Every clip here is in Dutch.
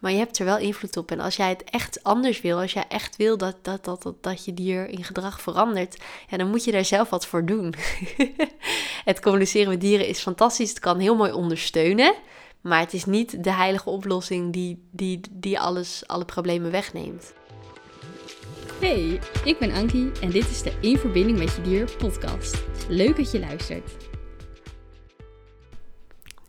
Maar je hebt er wel invloed op. En als jij het echt anders wil, als jij echt wil dat, dat, dat, dat, dat je dier in gedrag verandert, ja, dan moet je daar zelf wat voor doen. het communiceren met dieren is fantastisch. Het kan heel mooi ondersteunen. Maar het is niet de heilige oplossing die, die, die alles, alle problemen wegneemt. Hey, ik ben Ankie en dit is de In Verbinding met Je Dier podcast. Leuk dat je luistert.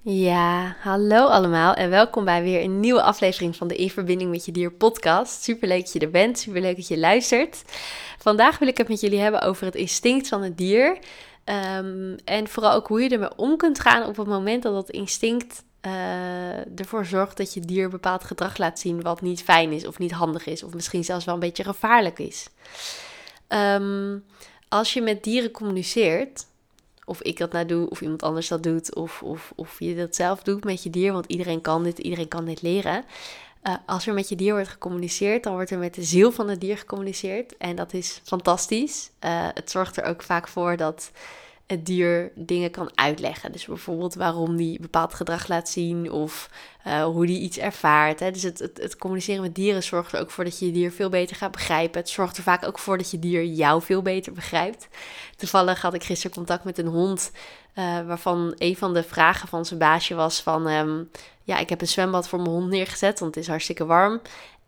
Ja, hallo allemaal en welkom bij weer een nieuwe aflevering van de In Verbinding met Je Dier podcast. Superleuk dat je er bent, superleuk dat je luistert. Vandaag wil ik het met jullie hebben over het instinct van het dier. Ehm, en vooral ook hoe je ermee om kunt gaan op het moment dat dat instinct uh, ervoor zorgt dat je dier bepaald gedrag laat zien wat niet fijn is of niet handig is of misschien zelfs wel een beetje gevaarlijk is. Ehm, als je met dieren communiceert, of ik dat nou doe, of iemand anders dat doet, of, of, of je dat zelf doet met je dier, want iedereen kan dit, iedereen kan dit leren. Uh, als er met je dier wordt gecommuniceerd, dan wordt er met de ziel van het dier gecommuniceerd. En dat is fantastisch. Uh, het zorgt er ook vaak voor dat het dier dingen kan uitleggen. Dus bijvoorbeeld waarom die bepaald gedrag laat zien of uh, hoe die iets ervaart. Hè. Dus het, het, het, communiceren met dieren zorgt er ook voor dat je je dier veel beter gaat begrijpen. Het zorgt er vaak ook voor dat je dier jou veel beter begrijpt. Toevallig had ik gisteren contact met een hond uh, waarvan een van de vragen van zijn baasje was van... Um, ja, ik heb een zwembad voor mijn hond neergezet, want het is hartstikke warm.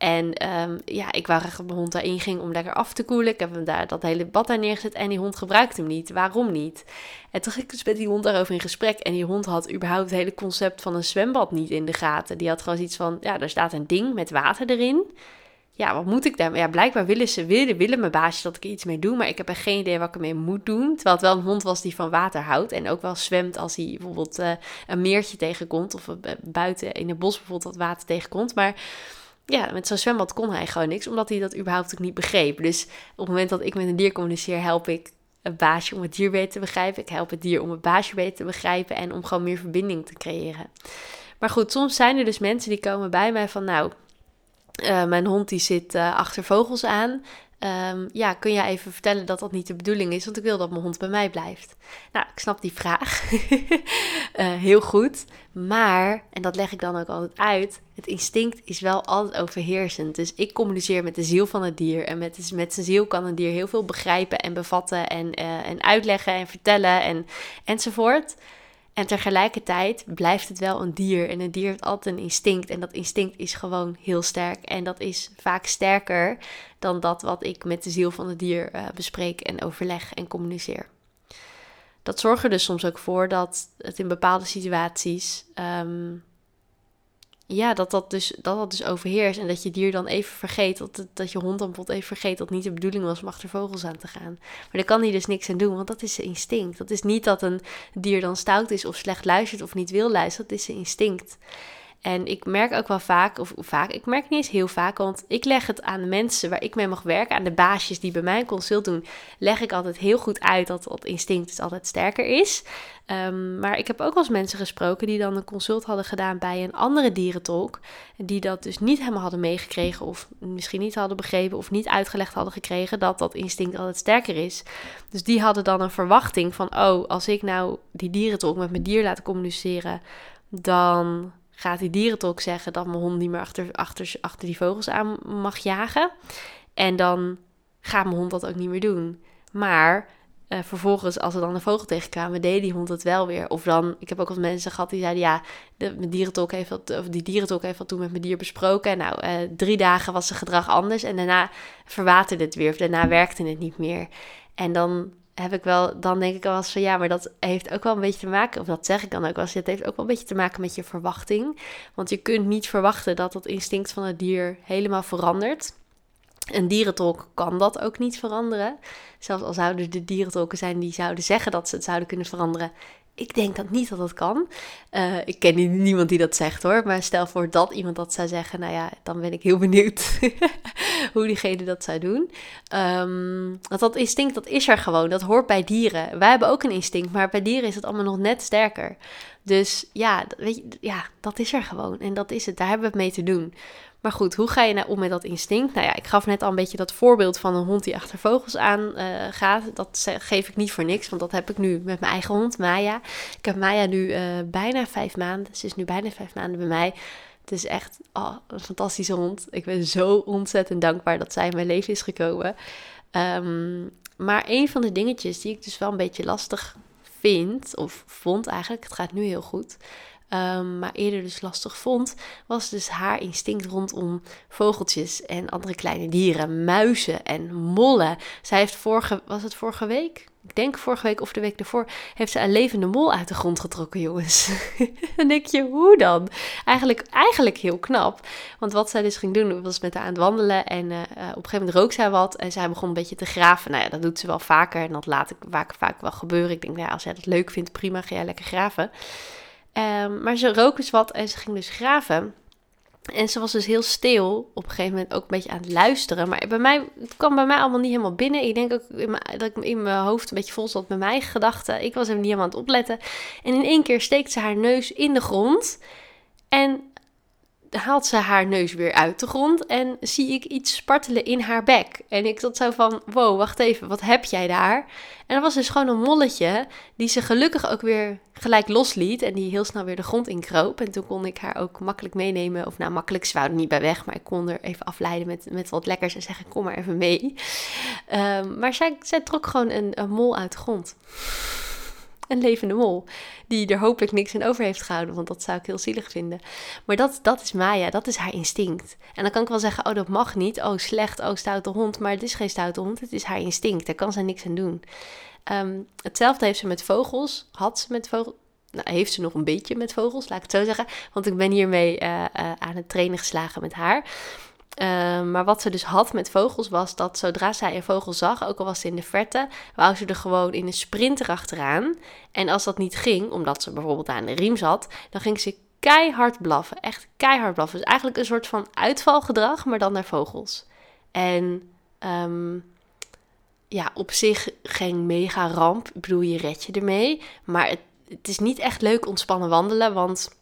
En um, ja, ik wou graag dat mijn hond daarin ging om lekker af te koelen. Ik heb hem daar dat hele bad daar neergezet en die hond gebruikt hem niet. Waarom niet? En toen ging ik dus met die hond daarover in gesprek. En die hond had überhaupt het hele concept van een zwembad niet in de gaten. Die had gewoon iets van, ja, daar staat een ding met water erin. Ja, wat moet ik daar? Ja, blijkbaar willen ze, willen, willen mijn baasje dat ik er iets mee doe. Maar ik heb er geen idee wat ik ermee moet doen. Terwijl het wel een hond was die van water houdt. En ook wel zwemt als hij bijvoorbeeld uh, een meertje tegenkomt. Of uh, buiten in het bos bijvoorbeeld wat water tegenkomt. Maar ja, met zo'n zwembad kon hij gewoon niks, omdat hij dat überhaupt ook niet begreep. Dus op het moment dat ik met een dier communiceer, help ik het baasje om het dier beter te begrijpen. Ik help het dier om het baasje beter te begrijpen en om gewoon meer verbinding te creëren. Maar goed, soms zijn er dus mensen die komen bij mij van, nou, uh, mijn hond die zit uh, achter vogels aan. Um, ja, kun jij even vertellen dat dat niet de bedoeling is? Want ik wil dat mijn hond bij mij blijft. Nou, ik snap die vraag. uh, heel goed. Maar, en dat leg ik dan ook altijd uit, het instinct is wel altijd overheersend. Dus ik communiceer met de ziel van het dier. En met, met zijn ziel kan een dier heel veel begrijpen en bevatten en, uh, en uitleggen en vertellen en, enzovoort. En tegelijkertijd blijft het wel een dier. En een dier heeft altijd een instinct. En dat instinct is gewoon heel sterk. En dat is vaak sterker dan dat wat ik met de ziel van het dier uh, bespreek en overleg en communiceer. Dat zorgt er dus soms ook voor dat het in bepaalde situaties um, ja, dat dat, dus, dat dat dus overheerst. En dat je dier dan even vergeet, dat, dat je hond dan bijvoorbeeld even vergeet dat niet de bedoeling was om achter vogels aan te gaan. Maar daar kan hij dus niks aan doen, want dat is zijn instinct. Dat is niet dat een dier dan stout is of slecht luistert of niet wil luisteren, dat is zijn instinct. En ik merk ook wel vaak, of vaak, ik merk niet eens heel vaak, want ik leg het aan de mensen waar ik mee mag werken, aan de baasjes die bij mij een consult doen, leg ik altijd heel goed uit dat dat instinct dus altijd sterker is. Um, maar ik heb ook wel eens mensen gesproken die dan een consult hadden gedaan bij een andere dierentolk, die dat dus niet helemaal hadden meegekregen, of misschien niet hadden begrepen, of niet uitgelegd hadden gekregen dat dat instinct altijd sterker is. Dus die hadden dan een verwachting van, oh, als ik nou die dierentolk met mijn dier laat communiceren, dan gaat die dierentolk zeggen dat mijn hond niet meer achter, achter, achter die vogels aan mag jagen. En dan gaat mijn hond dat ook niet meer doen. Maar uh, vervolgens, als er dan een vogel tegenkwamen, deed die hond het wel weer. Of dan, ik heb ook al mensen gehad die zeiden, ja, de, mijn dierentolk heeft dat, of die dierentolk heeft dat toen met mijn dier besproken. En nou, uh, drie dagen was zijn gedrag anders en daarna verwaterde het weer. Of daarna werkte het niet meer. En dan heb ik wel, dan denk ik wel eens van ja, maar dat heeft ook wel een beetje te maken, of dat zeg ik dan ook wel eens, het heeft ook wel een beetje te maken met je verwachting. Want je kunt niet verwachten dat dat instinct van het dier helemaal verandert. Een dierentolk kan dat ook niet veranderen. Zelfs al zouden er dierentolken zijn die zouden zeggen dat ze het zouden kunnen veranderen, ik denk dat niet dat dat kan. Uh, ik ken niemand die dat zegt hoor. Maar stel voor dat iemand dat zou zeggen. Nou ja, dan ben ik heel benieuwd hoe diegene dat zou doen. Um, want dat instinct, dat is er gewoon. Dat hoort bij dieren. Wij hebben ook een instinct. Maar bij dieren is het allemaal nog net sterker. Dus ja, weet je, ja, dat is er gewoon. En dat is het. Daar hebben we het mee te doen. Maar goed, hoe ga je nou om met dat instinct? Nou ja, ik gaf net al een beetje dat voorbeeld van een hond die achter vogels aan uh, gaat. Dat geef ik niet voor niks, want dat heb ik nu met mijn eigen hond, Maya. Ik heb Maya nu uh, bijna vijf maanden. Ze is nu bijna vijf maanden bij mij. Het is echt oh, een fantastische hond. Ik ben zo ontzettend dankbaar dat zij in mijn leven is gekomen. Ehm, maar een van de dingetjes die ik dus wel een beetje lastig vind, of vond eigenlijk, het gaat nu heel goed, um, maar eerder dus lastig vond, was dus haar instinct rondom vogeltjes en andere kleine dieren, muizen en mollen. Zij heeft vorige, was het vorige week? Ik denk vorige week of de week daarvoor, heeft ze een levende mol uit de grond getrokken, jongens. dan denk hoe dan? Eigenlijk, eigenlijk heel knap. Want wat zij dus ging doen, was met haar aan het wandelen. En uh, op een gegeven moment rook zij wat. En zij begon een beetje te graven. Nou ja, dat doet ze wel vaker. En dat laat ik vaak, vaak wel gebeuren. Ik denk, nou ja, als jij dat leuk vindt, prima, ga jij lekker graven. Um, maar ze rook dus wat en ze ging dus graven. En ze was dus heel stil, op een gegeven moment ook een beetje aan het luisteren. Maar bij mij, het kwam bij mij allemaal niet helemaal binnen. Ik denk ook dat ik in mijn hoofd een beetje vol zat met mijn gedachten. Ik was hem niet helemaal aan het opletten. En in één keer steekt ze haar neus in de grond. En haalt ze haar neus weer uit de grond en zie ik iets spartelen in haar bek. En ik zat zo van, wow, wacht even, wat heb jij daar? En dat was dus gewoon een molletje die ze gelukkig ook weer gelijk losliet en die heel snel weer de grond inkroop. En toen kon ik haar ook makkelijk meenemen, of nou makkelijk, ze er niet bij weg, maar ik kon er even afleiden met, met wat lekkers en zeggen, kom maar even mee. Um, maar zij, zij trok gewoon een, een mol uit de grond een levende mol. Die er hopelijk niks in over heeft gehouden, want dat zou ik heel zielig vinden. Maar dat, dat is Maya, dat is haar instinct. En dan kan ik wel zeggen, oh dat mag niet, oh slecht, oh stoute hond. Maar het is geen stoute hond, het is haar instinct. Daar kan ze niks aan doen. Ehm, hetzelfde heeft ze met vogels, had ze met vogels. Nou, heeft ze nog een beetje met vogels, laat ik het zo zeggen. Want ik ben hiermee uh, uh, aan het trainen geslagen met haar. Ehm, maar wat ze dus had met vogels was dat zodra zij een vogel zag, ook al was ze in de verte, wou ze er gewoon in een sprint erachteraan. En als dat niet ging, omdat ze bijvoorbeeld aan de riem zat, dan ging ze keihard blaffen. Echt keihard blaffen. Dus eigenlijk een soort van uitvalgedrag, maar dan naar vogels. En um, ja, op zich geen mega ramp. Ik bedoel, je red je ermee. Maar het, het is niet echt leuk ontspannen wandelen, want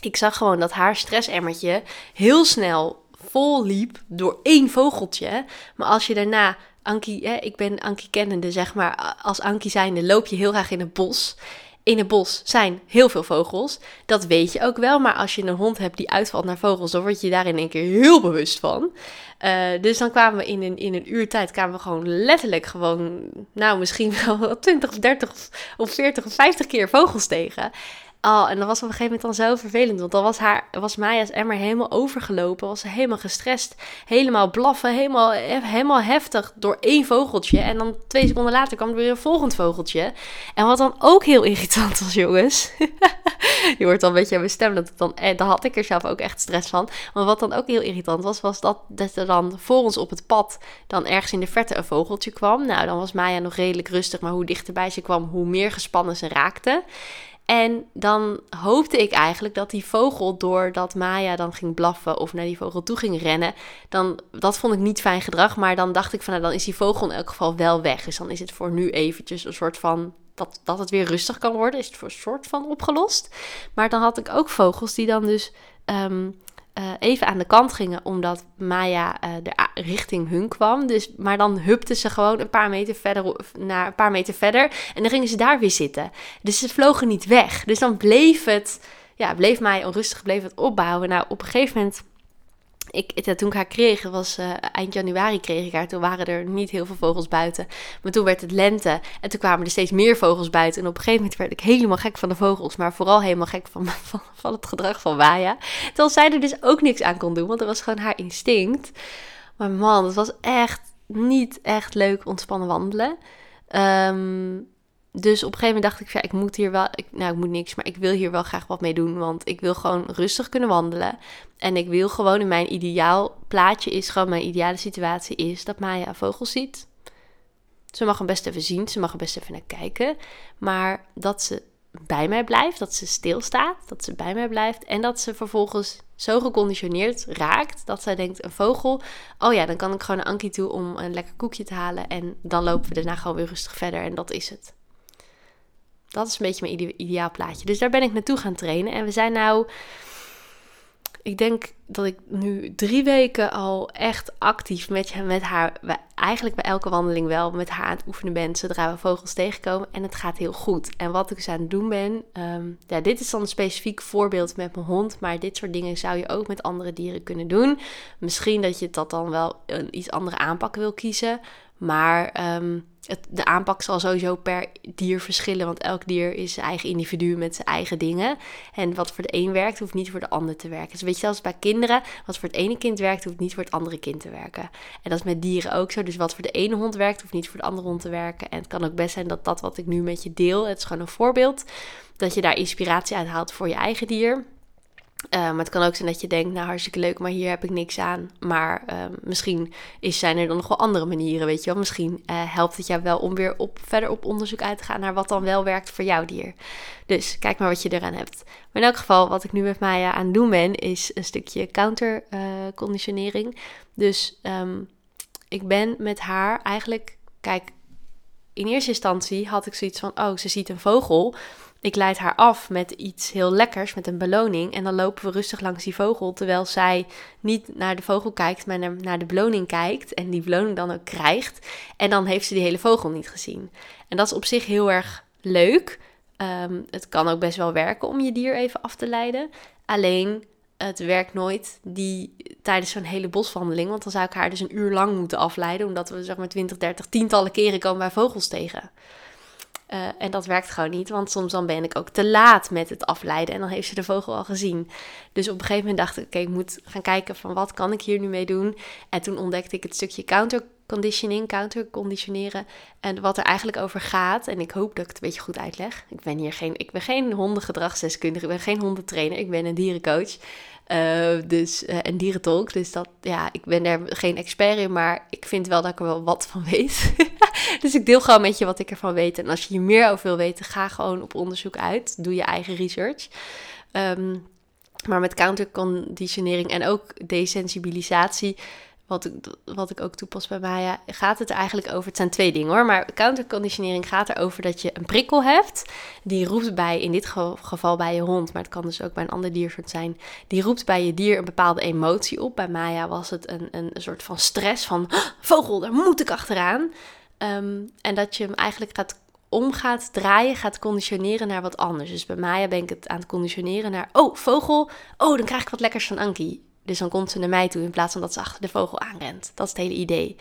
ik zag gewoon dat haar stressemmertje heel snel vol liep door één vogeltje. Maar als je daarna, Ankie, hè, ik ben Ankie kennende, zeg maar, als Ankie zijnde loop je heel graag in het bos. In het bos zijn heel veel vogels. Dat weet je ook wel. Maar als je een hond hebt die uitvalt naar vogels, dan word je daar in één keer heel bewust van. Uh, dus dan kwamen we in een, in een uur tijd, kwamen we gewoon letterlijk gewoon, nou misschien wel 20 of 30 of 40 of 50 keer vogels tegen. Oh, en dat was op een gegeven moment dan zo vervelend. Want dan was, haar, was Maya's emmer helemaal overgelopen. Was helemaal gestrest. Helemaal blaffen. Helemaal, helemaal heftig door één vogeltje. En dan twee seconden later kwam er weer een volgend vogeltje. En wat dan ook heel irritant was, jongens. Je hoort dan een beetje aan mijn stem. Dat het dan, eh, daar had ik er zelf ook echt stress van. Maar wat dan ook heel irritant was, was dat, dat er dan voor ons op het pad dan ergens in de verte een vogeltje kwam. Nou, dan was Maya nog redelijk rustig. Maar hoe dichterbij ze kwam, hoe meer gespannen ze raakte. En dan hoopte ik eigenlijk dat die vogel, doordat Maya dan ging blaffen of naar die vogel toe ging rennen, dan, dat vond ik niet fijn gedrag. Maar dan dacht ik van, nou, dan is die vogel in elk geval wel weg. Dus dan is het voor nu eventjes een soort van, dat, dat het weer rustig kan worden, is het voor een soort van opgelost. Maar dan had ik ook vogels die dan dus ehm, uh, even aan de kant gingen, omdat Maya uh, richting hun kwam. Dus, maar dan hupte ze gewoon een paar meter verder, naar een paar meter verder. En dan gingen ze daar weer zitten. Dus ze vlogen niet weg. Dus dan bleef het, ja, bleef mij onrustig, bleef het opbouwen. Nou, op een gegeven moment ik, toen ik haar kreeg, was uh, eind januari kreeg ik haar. Toen waren er niet heel veel vogels buiten. Maar toen werd het lente en toen kwamen er steeds meer vogels buiten. En op een gegeven moment werd ik helemaal gek van de vogels. Maar vooral helemaal gek van, van, van het gedrag van Waya. Terwijl zij er dus ook niks aan kon doen, want dat was gewoon haar instinct. Maar man, het was echt niet echt leuk ontspannen wandelen. Um, dus op een gegeven moment dacht ik, ja, ik moet hier wel, nou ik moet niks, maar ik wil hier wel graag wat mee doen. Want ik wil gewoon rustig kunnen wandelen. En ik wil gewoon in mijn ideaal plaatje is, gewoon mijn ideale situatie is dat Maya vogels ziet. Ze mag hem best even zien, ze mag er best even naar kijken. Maar dat ze bij mij blijft, dat ze stilstaat, dat ze bij mij blijft. En dat ze vervolgens zo geconditioneerd raakt dat zij denkt: een vogel, oh ja, dan kan ik gewoon naar Ankie toe om een lekker koekje te halen. En dan lopen we daarna gewoon weer rustig verder. En dat is het. Dat is een beetje mijn ideaal plaatje. Dus daar ben ik naartoe gaan trainen. En we zijn nou ik denk dat ik nu drie weken al echt actief met, met haar, eigenlijk bij elke wandeling wel, met haar aan het oefenen ben zodra we vogels tegenkomen. En het gaat heel goed. En wat ik dus aan het doen ben, ehm, ja, dit is dan een specifiek voorbeeld met mijn hond, maar dit soort dingen zou je ook met andere dieren kunnen doen. Misschien dat je dat dan wel een iets andere aanpak wil kiezen. Maar ehm, het, de aanpak zal sowieso per dier verschillen. Want elk dier is zijn eigen individu met zijn eigen dingen. En wat voor de een werkt, hoeft niet voor de ander te werken. Dus weet je, zelfs bij kinderen, wat voor het ene kind werkt, hoeft niet voor het andere kind te werken. En dat is met dieren ook zo. Dus wat voor de ene hond werkt, hoeft niet voor de andere hond te werken. En het kan ook best zijn dat dat wat ik nu met je deel, het is gewoon een voorbeeld, dat je daar inspiratie uit haalt voor je eigen dier. Uh, maar het kan ook zijn dat je denkt, nou hartstikke leuk, maar hier heb ik niks aan. Maar uh, misschien is, zijn er dan nog wel andere manieren, weet je wel. Misschien uh, helpt het jou wel om weer op, verder op onderzoek uit te gaan naar wat dan wel werkt voor jouw dier. Dus kijk maar wat je eraan hebt. Maar in elk geval, wat ik nu met Maya aan het doen ben, is een stukje counterconditionering. dus um, ik ben met haar eigenlijk, kijk, in eerste instantie had ik zoiets van, oh, ze ziet een vogel ik leid haar af met iets heel lekkers, met een beloning. En dan lopen we rustig langs die vogel, terwijl zij niet naar de vogel kijkt, maar naar de beloning kijkt. En die beloning dan ook krijgt. En dan heeft ze die hele vogel niet gezien. En dat is op zich heel erg leuk. Ehm, het kan ook best wel werken om je dier even af te leiden. Alleen, het werkt nooit die, tijdens zo'n hele boswandeling. Want dan zou ik haar dus een uur lang moeten afleiden. Omdat we zeg maar 20, 30, tientallen keren komen bij vogels tegen. Uh, en dat werkt gewoon niet, want soms dan ben ik ook te laat met het afleiden en dan heeft ze de vogel al gezien. Dus op een gegeven moment dacht ik, oké, ik moet gaan kijken van wat kan ik hier nu mee doen. En toen ontdekte ik het stukje counterconditioning, counterconditioneren en wat er eigenlijk over gaat. En ik hoop dat ik het een beetje goed uitleg. Ik ben hier geen, ik ben geen hondengedragsdeskundige, ik ben geen hondentrainer, ik ben een dierencoach. Uh, dus, uh, en dierentolk. Dus dat, ja, ik ben er geen expert in, maar ik vind wel dat ik er wel wat van weet. dus ik deel gewoon met je wat ik ervan weet. En als je hier meer over wil weten, ga gewoon op onderzoek uit. Doe je eigen research. Um, maar met counterconditionering en ook desensibilisatie wat ik, wat ik ook toepas bij Maya, gaat het eigenlijk over. Het zijn twee dingen hoor. Maar counterconditionering gaat erover dat je een prikkel hebt. Die roept bij, in dit geval bij je hond, maar het kan dus ook bij een ander diersoort zijn. Die roept bij je dier een bepaalde emotie op. Bij Maya was het een, een, soort van stress van vogel, daar moet ik achteraan. Ehm, en dat je hem eigenlijk gaat om gaat draaien, gaat conditioneren naar wat anders. Dus bij Maya ben ik het aan het conditioneren naar, oh, vogel, oh, dan krijg ik wat lekkers van Ankie. Dus dan komt ze naar mij toe in plaats van dat ze achter de vogel aanrent. Dat is het hele idee.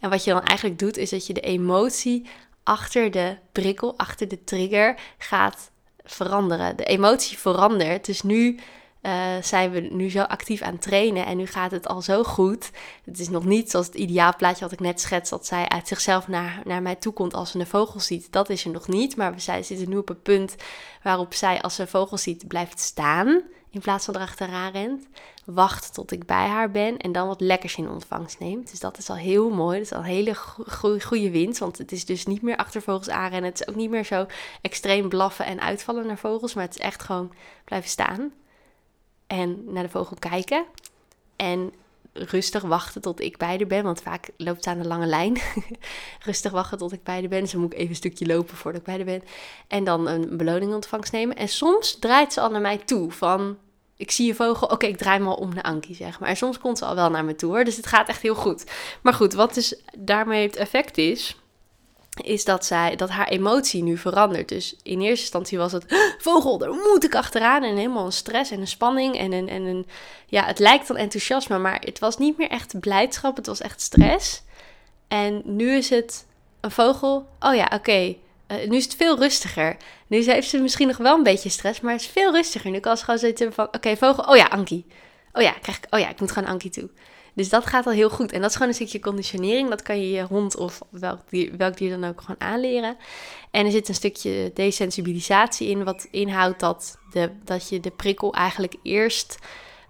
En wat je dan eigenlijk doet, is dat je de emotie achter de prikkel, achter de trigger gaat veranderen. De emotie verandert. Dus nu uh, zijn we nu zo actief aan het trainen en nu gaat het al zo goed. Het is nog niet zoals het ideaalplaatje wat ik net schets, dat zij uit zichzelf naar, naar mij toe komt als ze een vogel ziet. Dat is er nog niet, maar we zij zitten nu op een punt waarop zij als ze een vogel ziet blijft staan in plaats van erachteraan rent. Wacht tot ik bij haar ben en dan wat lekkers in ontvangst neemt. Dus dat is al heel mooi. Dat is al een hele goede winst. Want het is dus niet meer achter vogels aanrennen. Het is ook niet meer zo extreem blaffen en uitvallen naar vogels. Maar het is echt gewoon blijven staan. En naar de vogel kijken. En rustig wachten tot ik bij haar ben. Want vaak loopt ze aan de lange lijn. rustig wachten tot ik bij haar ben. Dus moet ik even een stukje lopen voordat ik bij haar ben. En dan een beloning ontvangst nemen. En soms draait ze al naar mij toe. Van ik zie je vogel, oké, ik draai me al om naar Ankie, zeg maar. En soms komt ze al wel naar me toe, hoor. Dus het gaat echt heel goed. Maar goed, wat dus daarmee het effect is, is dat, zij, dat haar emotie nu verandert. Dus in eerste instantie was het, vogel, daar moet ik achteraan. En helemaal een stress en een spanning en een, en een, ja, het lijkt dan enthousiasme, maar het was niet meer echt blijdschap, het was echt stress. En nu is het een vogel, oh ja, oké, uh, nu is het veel rustiger. Nu heeft ze misschien nog wel een beetje stress, maar het is veel rustiger. Nu kan ze gewoon zitten van, oké, vogel, oh ja, Ankie. Oh ja, krijg ik, oh ja, ik moet gewoon Ankie toe. Dus dat gaat al heel goed. En dat is gewoon een stukje conditionering. Dat kan je je hond of welk dier, welk dier dan ook gewoon aanleren. En er zit een stukje desensibilisatie in, wat inhoudt dat, de, dat je de prikkel eigenlijk eerst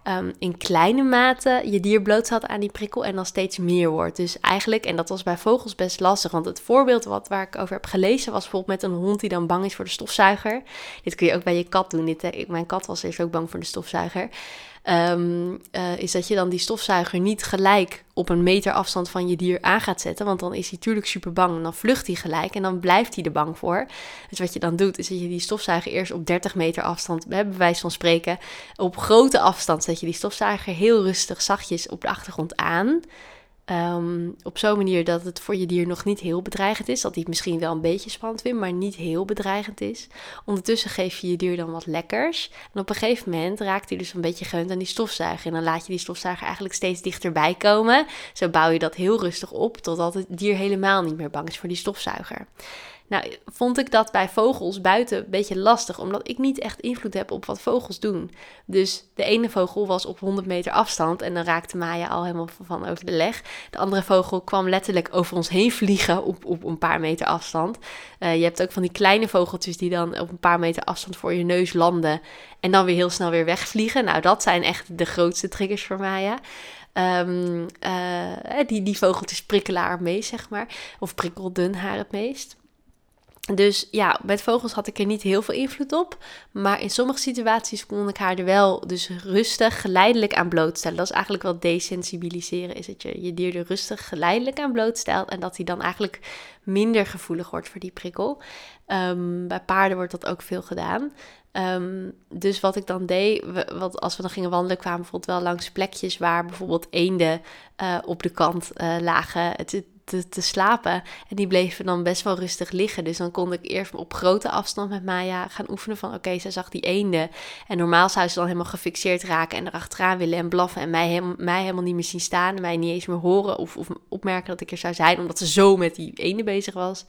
um, in kleine mate je dier blootstelt aan die prikkel en dan steeds meer wordt. Dus eigenlijk, en dat was bij vogels best lastig, want het voorbeeld wat, waar ik over heb gelezen was bijvoorbeeld met een hond die dan bang is voor de stofzuiger. Dit kun je ook bij je kat doen. Dit, eh, mijn kat was eerst ook bang voor de stofzuiger. Ehm, eh, is dat je dan die stofzuiger niet gelijk op een meter afstand van je dier aan gaat zetten. Want dan is hij natuurlijk super bang en dan vlucht hij gelijk en dan blijft hij er bang voor. Dus wat je dan doet, is dat je die stofzuiger eerst op 30 meter afstand, bij wijze van spreken, op grote afstand zet je die stofzuiger heel rustig, zachtjes op de achtergrond aan. Um, op zo'n manier dat het voor je dier nog niet heel bedreigend is. Dat hij het misschien wel een beetje spannend vindt, maar niet heel bedreigend is. Ondertussen geef je je dier dan wat lekkers. En op een gegeven moment raakt hij dus een beetje gewend aan die stofzuiger. En dan laat je die stofzuiger eigenlijk steeds dichterbij komen. Zo bouw je dat heel rustig op, totdat het dier helemaal niet meer bang is voor die stofzuiger. Nou, vond ik dat bij vogels buiten een beetje lastig, omdat ik niet echt invloed heb op wat vogels doen. Dus de ene vogel was op 100 meter afstand en dan raakte Maya al helemaal van over de leg. De andere vogel kwam letterlijk over ons heen vliegen op, op een paar meter afstand. Uh, je hebt ook van die kleine vogeltjes die dan op een paar meter afstand voor je neus landen en dan weer heel snel weer wegvliegen. Nou, dat zijn echt de grootste triggers voor Maya. Um, uh, die, die vogeltjes prikkelen haar meest, zeg maar. Of prikkelden haar het meest. Dus ja, met vogels had ik er niet heel veel invloed op. Maar in sommige situaties kon ik haar er wel dus rustig, geleidelijk aan blootstellen. Dat is eigenlijk wel desensibiliseren. Is dat je je dier er rustig, geleidelijk aan blootstelt. En dat hij dan eigenlijk minder gevoelig wordt voor die prikkel. Ehm, bij paarden wordt dat ook veel gedaan. Ehm, dus wat ik dan deed, wat, als we dan gingen wandelen, kwamen bijvoorbeeld wel langs plekjes waar bijvoorbeeld eenden uh, op de kant uh, lagen. Het, te, te, slapen. En die bleven dan best wel rustig liggen. Dus dan kon ik eerst op grote afstand met Maya gaan oefenen van... oké, zij zag die eenden. En normaal zou ze dan helemaal gefixeerd raken en erachteraan willen en blaffen... en mij, mij helemaal niet meer zien staan en mij niet eens meer horen of, of opmerken dat ik er zou zijn... omdat ze zo met die eenden bezig was.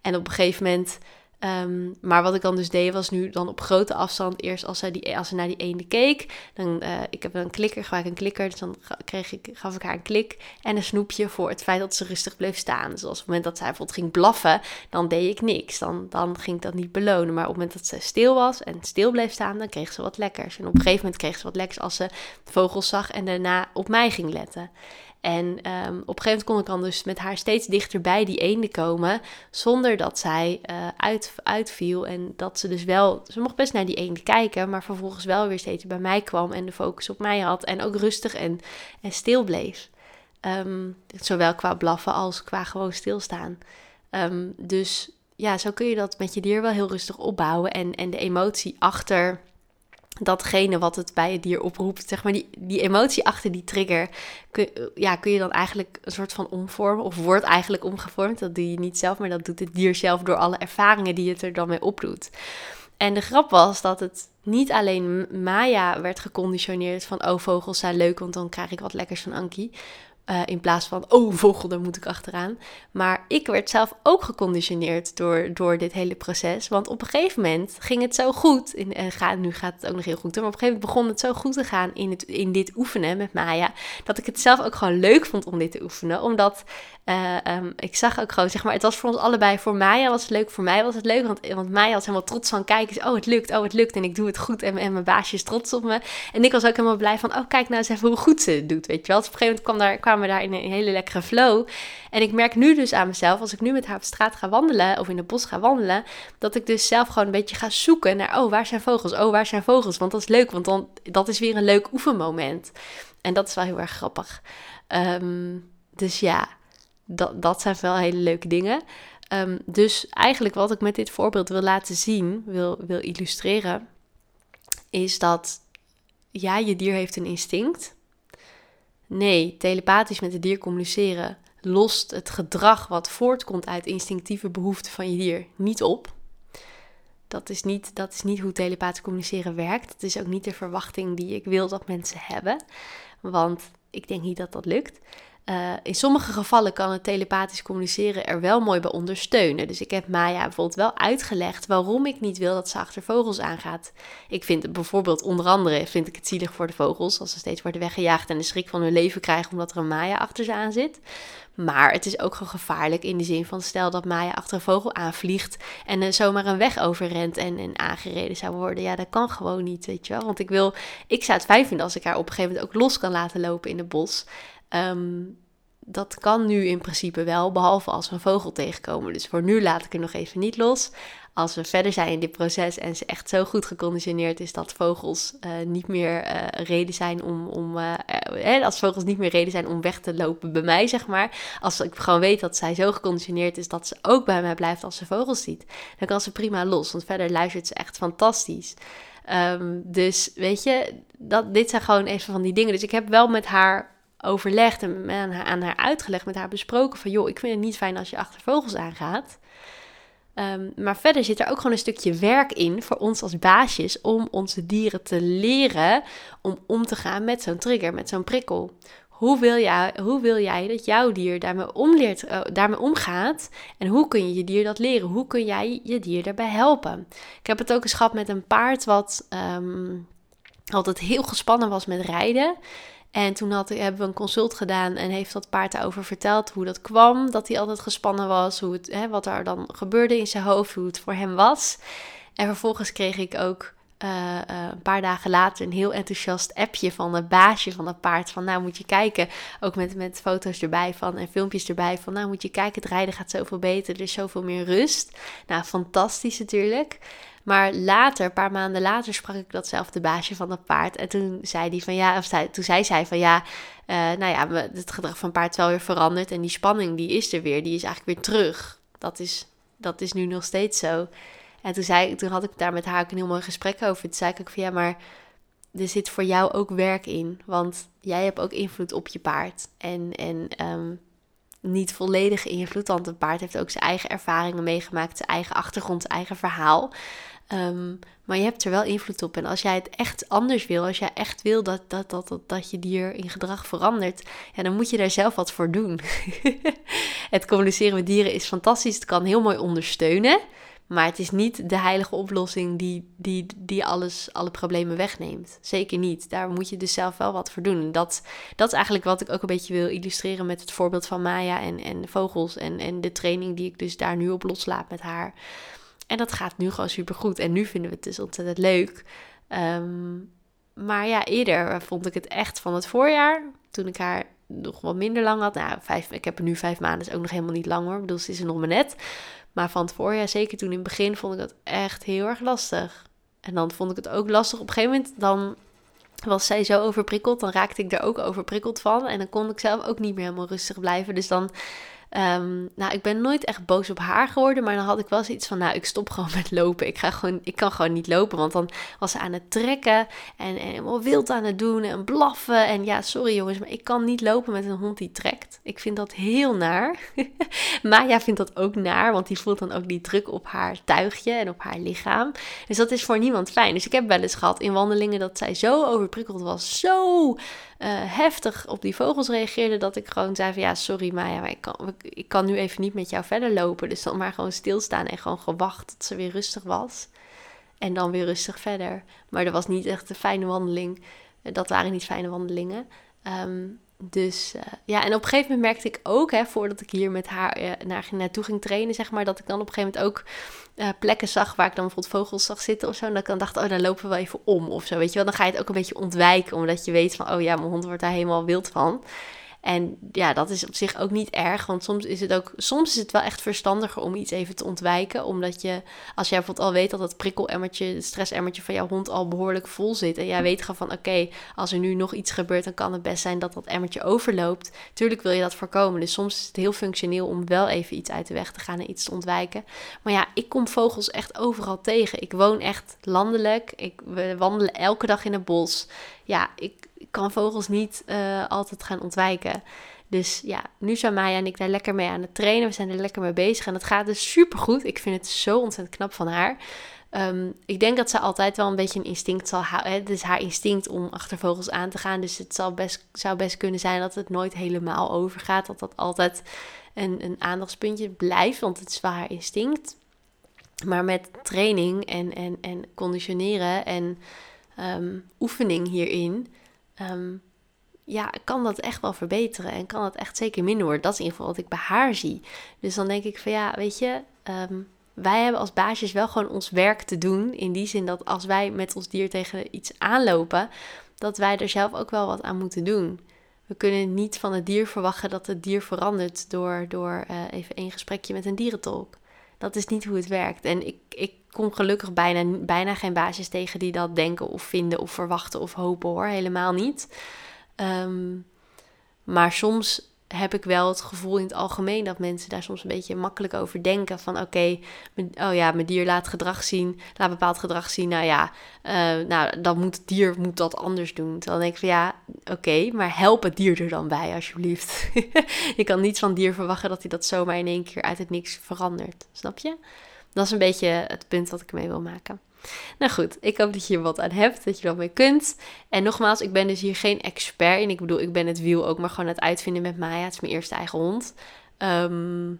En op een gegeven moment Ehm, maar wat ik dan dus deed, was nu dan op grote afstand. Eerst als ze, die, als ze naar die ene keek. Dan, uh, ik heb een klikker, gebruik een klikker. Dus dan kreeg ik, gaf ik haar een klik en een snoepje voor het feit dat ze rustig bleef staan. Dus als op het moment dat zij bijvoorbeeld ging blaffen, dan deed ik niks. Dan, dan ging ik dat niet belonen. Maar op het moment dat ze stil was en stil bleef staan, dan kreeg ze wat lekkers. En op een gegeven moment kreeg ze wat lekkers als ze vogels zag en daarna op mij ging letten. En um, op een gegeven moment kon ik dan dus met haar steeds dichter bij die eenden komen, zonder dat zij uh, uit, uitviel. En dat ze dus wel, ze mocht best naar die eenden kijken, maar vervolgens wel weer steeds bij mij kwam en de focus op mij had. En ook rustig en, en stil bleef. Um, zowel qua blaffen als qua gewoon stilstaan. Um, dus ja, zo kun je dat met je dier wel heel rustig opbouwen. En, en de emotie achter datgene wat het bij het dier oproept, zeg maar die, die emotie achter die trigger, kun, ja, kun je dan eigenlijk een soort van omvormen of wordt eigenlijk omgevormd. Dat doe je niet zelf, maar dat doet het dier zelf door alle ervaringen die het er dan mee opdoet. En de grap was dat het niet alleen Maya werd geconditioneerd van oh vogels zijn leuk, want dan krijg ik wat lekkers van Anki. Uh, in plaats van, oh, vogel, daar moet ik achteraan. Maar ik werd zelf ook geconditioneerd door, door dit hele proces. Want op een gegeven moment ging het zo goed. In, en ga, nu gaat het ook nog heel goed. Maar op een gegeven moment begon het zo goed te gaan in, het, in dit oefenen met Maya. Dat ik het zelf ook gewoon leuk vond om dit te oefenen. Omdat uh, um, ik zag ook gewoon, zeg maar, het was voor ons allebei. Voor Maya was het leuk, voor mij was het leuk. Want, want Maya was helemaal trots van, kijk oh, het lukt, oh, het lukt. En ik doe het goed. En, en mijn baasje is trots op me. En ik was ook helemaal blij van, oh, kijk nou eens even hoe goed ze het doet, weet je wel. Dus op een gegeven moment kwam daar, kwamen we daar in een hele lekkere flow. En ik merk nu dus aan mezelf, als ik nu met haar op straat ga wandelen, of in het bos ga wandelen, dat ik dus zelf gewoon een beetje ga zoeken naar, oh, waar zijn vogels? Oh, waar zijn vogels? Want dat is leuk, want dan, dat is weer een leuk oefenmoment. En dat is wel heel erg grappig. Um, dus ja, dat, dat zijn wel hele leuke dingen. Um, dus eigenlijk wat ik met dit voorbeeld wil laten zien, wil, wil illustreren, is dat ja, je dier heeft een instinct. Nee, telepathisch met het dier communiceren lost het gedrag wat voortkomt uit instinctieve behoeften van je dier niet op. Dat is niet, dat is niet hoe telepathisch communiceren werkt. Dat is ook niet de verwachting die ik wil dat mensen hebben. Want ik denk niet dat dat lukt. Uh, in sommige gevallen kan het telepathisch communiceren er wel mooi bij ondersteunen. Dus ik heb Maya bijvoorbeeld wel uitgelegd waarom ik niet wil dat ze achter vogels aangaat. Ik vind het bijvoorbeeld, onder andere, vind ik het zielig voor de vogels als ze steeds worden weggejaagd en de schrik van hun leven krijgen omdat er een Maya achter ze aan zit. Maar het is ook gewoon gevaarlijk in de zin van stel dat Maya achter een vogel aanvliegt en zomaar een weg overrent en, en aangereden zou worden. Ja, dat kan gewoon niet, weet je wel. Want ik wil, ik zou het fijn vinden als ik haar op een gegeven moment ook los kan laten lopen in het bos. Um, dat kan nu in principe wel, behalve als we een vogel tegenkomen. Dus voor nu laat ik er nog even niet los. Als we verder zijn in dit proces en ze echt zo goed geconditioneerd is dat vogels uh, niet meer uh, reden zijn om, om uh, als vogels niet meer reden zijn om weg te lopen bij mij, zeg maar. Als ik gewoon weet dat zij zo geconditioneerd is dat ze ook bij mij blijft als ze vogels ziet, dan kan ze prima los. Want verder luistert ze echt fantastisch. Um, dus weet je, dat, dit zijn gewoon even van die dingen. Dus ik heb wel met haar overlegd en aan haar, uitgelegd, met haar besproken van... joh, ik vind het niet fijn als je achter vogels aangaat. Um, maar verder zit er ook gewoon een stukje werk in voor ons als baasjes... om onze dieren te leren om om te gaan met zo'n trigger, met zo'n prikkel. Hoe wil, jij, hoe wil jij dat jouw dier daarmee, omleert, uh, daarmee omgaat? En hoe kun je je dier dat leren? Hoe kun jij je dier daarbij helpen? Ik heb het ook eens gehad met een paard wat um, altijd heel gespannen was met rijden. En toen had, hebben we een consult gedaan en heeft dat paard daarover verteld hoe dat kwam. Dat hij altijd gespannen was, hoe het, hè, wat er dan gebeurde in zijn hoofd, hoe het voor hem was. En vervolgens kreeg ik ook uh, uh, een paar dagen later een heel enthousiast appje van het baasje van dat paard. Van nou moet je kijken, ook met, met foto's erbij van en filmpjes erbij. Van nou moet je kijken, het rijden gaat zoveel beter, er is zoveel meer rust. Nou, fantastisch natuurlijk. Maar later, een paar maanden later, sprak ik datzelfde baasje van dat paard. En toen zei hij van ja, of zei, toen zei zij van ja, uh, nou ja, het gedrag van paard is wel weer veranderd. En die spanning die is er weer, die is eigenlijk weer terug. Dat is, dat is nu nog steeds zo. En toen, zei, toen had ik daar met haar ook een heel mooi gesprek over. Toen zei ik ook van ja, maar er zit voor jou ook werk in. Want jij hebt ook invloed op je paard. En, en um, niet volledig invloed, want een paard heeft ook zijn eigen ervaringen meegemaakt, zijn eigen achtergrond, zijn eigen verhaal. Um, maar je hebt er wel invloed op. En als jij het echt anders wil, als jij echt wil dat, dat, dat, dat, dat je dier in gedrag verandert, ja, dan moet je daar zelf wat voor doen. het communiceren met dieren is fantastisch. Het kan heel mooi ondersteunen. Maar het is niet de heilige oplossing die, die, die alles, alle problemen wegneemt. Zeker niet. Daar moet je dus zelf wel wat voor doen. Dat, dat is eigenlijk wat ik ook een beetje wil illustreren met het voorbeeld van Maya en, en de vogels. En, en de training die ik dus daar nu op loslaat met haar. En dat gaat nu gewoon super goed. En nu vinden we het dus ontzettend leuk. Um, maar ja, eerder vond ik het echt van het voorjaar. Toen ik haar nog wat minder lang had. Nou, vijf, ik heb er nu vijf maanden, is ook nog helemaal niet lang hoor. Ik bedoel, ze is er nog maar net. Maar van het voorjaar, zeker toen in het begin, vond ik dat echt heel erg lastig. En dan vond ik het ook lastig. Op een gegeven moment dan was zij zo overprikkeld. Dan raakte ik er ook overprikkeld van. En dan kon ik zelf ook niet meer helemaal rustig blijven. Dus dan Um, nou, ik ben nooit echt boos op haar geworden, maar dan had ik wel zoiets van, nou, ik stop gewoon met lopen. Ik, ga gewoon, ik kan gewoon niet lopen, want dan was ze aan het trekken en, en wild aan het doen en blaffen. En ja, sorry jongens, maar ik kan niet lopen met een hond die trekt. Ik vind dat heel naar. Maya vindt dat ook naar, want die voelt dan ook die druk op haar tuigje en op haar lichaam. Dus dat is voor niemand fijn. Dus ik heb wel eens gehad in wandelingen dat zij zo overprikkeld was, zo uh, heftig op die vogels reageerde, dat ik gewoon zei van ja, sorry Maya, maar ik kan, ik kan nu even niet met jou verder lopen. Dus dan maar gewoon stilstaan en gewoon gewacht tot ze weer rustig was. En dan weer rustig verder. Maar dat was niet echt een fijne wandeling. Dat waren niet fijne wandelingen. Um, dus uh, ja, en op een gegeven moment merkte ik ook, hè, voordat ik hier met haar uh, naar, naartoe ging trainen, zeg maar, dat ik dan op een gegeven moment ook uh, plekken zag waar ik dan bijvoorbeeld vogels zag zitten of zo. En dat ik dan dacht, oh, dan lopen we wel even om of zo, weet je wel. Dan ga je het ook een beetje ontwijken, omdat je weet van, oh ja, mijn hond wordt daar helemaal wild van. En ja, dat is op zich ook niet erg, want soms is het ook, soms is het wel echt verstandiger om iets even te ontwijken, omdat je, als jij bijvoorbeeld al weet dat het prikkelemmertje, het stressemmertje van jouw hond al behoorlijk vol zit, en jij weet gewoon van, oké, als er nu nog iets gebeurt, dan kan het best zijn dat dat emmertje overloopt. Tuurlijk wil je dat voorkomen, dus soms is het heel functioneel om wel even iets uit de weg te gaan en iets te ontwijken. Maar ja, ik kom vogels echt overal tegen. Ik woon echt landelijk, ik, we wandelen elke dag in het bos. Ja, ik, kan vogels niet uh, altijd gaan ontwijken. Dus ja, nu zijn Maya en ik daar lekker mee aan het trainen. We zijn er lekker mee bezig en het gaat dus super goed. Ik vind het zo ontzettend knap van haar. Um, ik denk dat ze altijd wel een beetje een instinct zal houden. Het is haar instinct om achter vogels aan te gaan. Dus het zal best, zou best kunnen zijn dat het nooit helemaal overgaat. Dat dat altijd een, een aandachtspuntje blijft, want het is wel haar instinct. Maar met training en, en, en conditioneren en um, oefening hierin um, ja, kan dat echt wel verbeteren en kan dat echt zeker minder worden. Dat is in ieder geval wat ik bij haar zie. Dus dan denk ik van ja, weet je, um, wij hebben als baasjes wel gewoon ons werk te doen. In die zin dat als wij met ons dier tegen iets aanlopen, dat wij er zelf ook wel wat aan moeten doen. We kunnen niet van het dier verwachten dat het dier verandert door, door uh, even één gesprekje met een dierentolk. Dat is niet hoe het werkt. En ik, ik kom gelukkig bijna, bijna geen baasjes tegen die dat denken of vinden of verwachten of hopen hoor. Helemaal niet. Um, maar soms heb ik wel het gevoel in het algemeen dat mensen daar soms een beetje makkelijk over denken. Van oké, oh ja, mijn dier laat gedrag zien, laat bepaald gedrag zien. Nou ja, uh, nou, dan moet het dier moet dat anders doen. Dan denk ik van ja, oké, maar help het dier er dan bij alsjeblieft. je kan niet van dier verwachten dat hij dat zomaar in één keer uit het niks verandert. Snap je? Dat is een beetje het punt dat ik mee wil maken. Nou goed, ik hoop dat je er wat aan hebt, dat je wat mee kunt. En nogmaals, ik ben dus hier geen expert in. Ik bedoel, ik ben het wiel ook maar gewoon het uitvinden met Maya. Het is mijn eerste eigen hond. Ehm,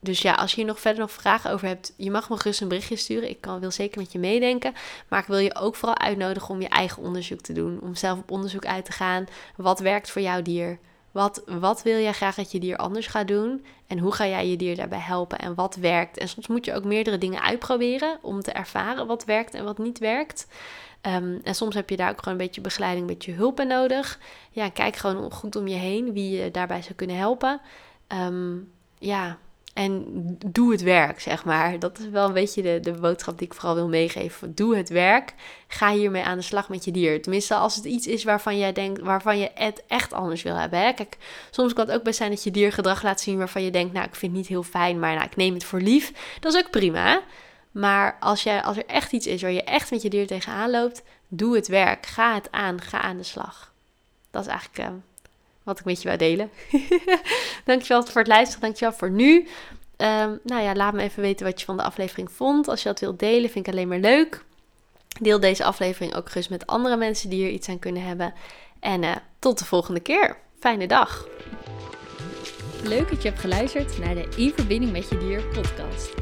dus ja, als je hier nog verder nog vragen over hebt, je mag me gerust een berichtje sturen. Ik kan, wil zeker met je meedenken. Maar ik wil je ook vooral uitnodigen om je eigen onderzoek te doen. Om zelf op onderzoek uit te gaan. Wat werkt voor jouw dier? Wat, wat wil jij graag dat je dier anders gaat doen? En hoe ga jij je dier daarbij helpen? En wat werkt? En soms moet je ook meerdere dingen uitproberen om te ervaren wat werkt en wat niet werkt. Ehm, en soms heb je daar ook gewoon een beetje begeleiding, een beetje hulp bij nodig. Ja, kijk gewoon goed om je heen wie je daarbij zou kunnen helpen. Um, ja, en doe het werk, zeg maar. Dat is wel een beetje de, de boodschap die ik vooral wil meegeven. Doe het werk. Ga hiermee aan de slag met je dier. Tenminste, als het iets is waarvan jij denkt, waarvan je het echt anders wil hebben. Hè? Kijk, soms kan het ook best zijn dat je dier gedrag laat zien waarvan je denkt, nou, ik vind het niet heel fijn, maar nou, ik neem het voor lief. Dat is ook prima. Maar als, jij, als er echt iets is waar je echt met je dier tegenaan loopt, doe het werk. Ga het aan. Ga aan de slag. Dat is eigenlijk. Uh, wat ik met je wou delen. Dankjewel voor het luisteren. Dankjewel voor nu. Um, nou ja, laat me even weten wat je van de aflevering vond. Als je dat wilt delen, vind ik alleen maar leuk. Deel deze aflevering ook gerust met andere mensen die hier iets aan kunnen hebben. En uh, tot de volgende keer. Fijne dag. Leuk dat je hebt geluisterd naar de In Verbinding met Je Dier podcast.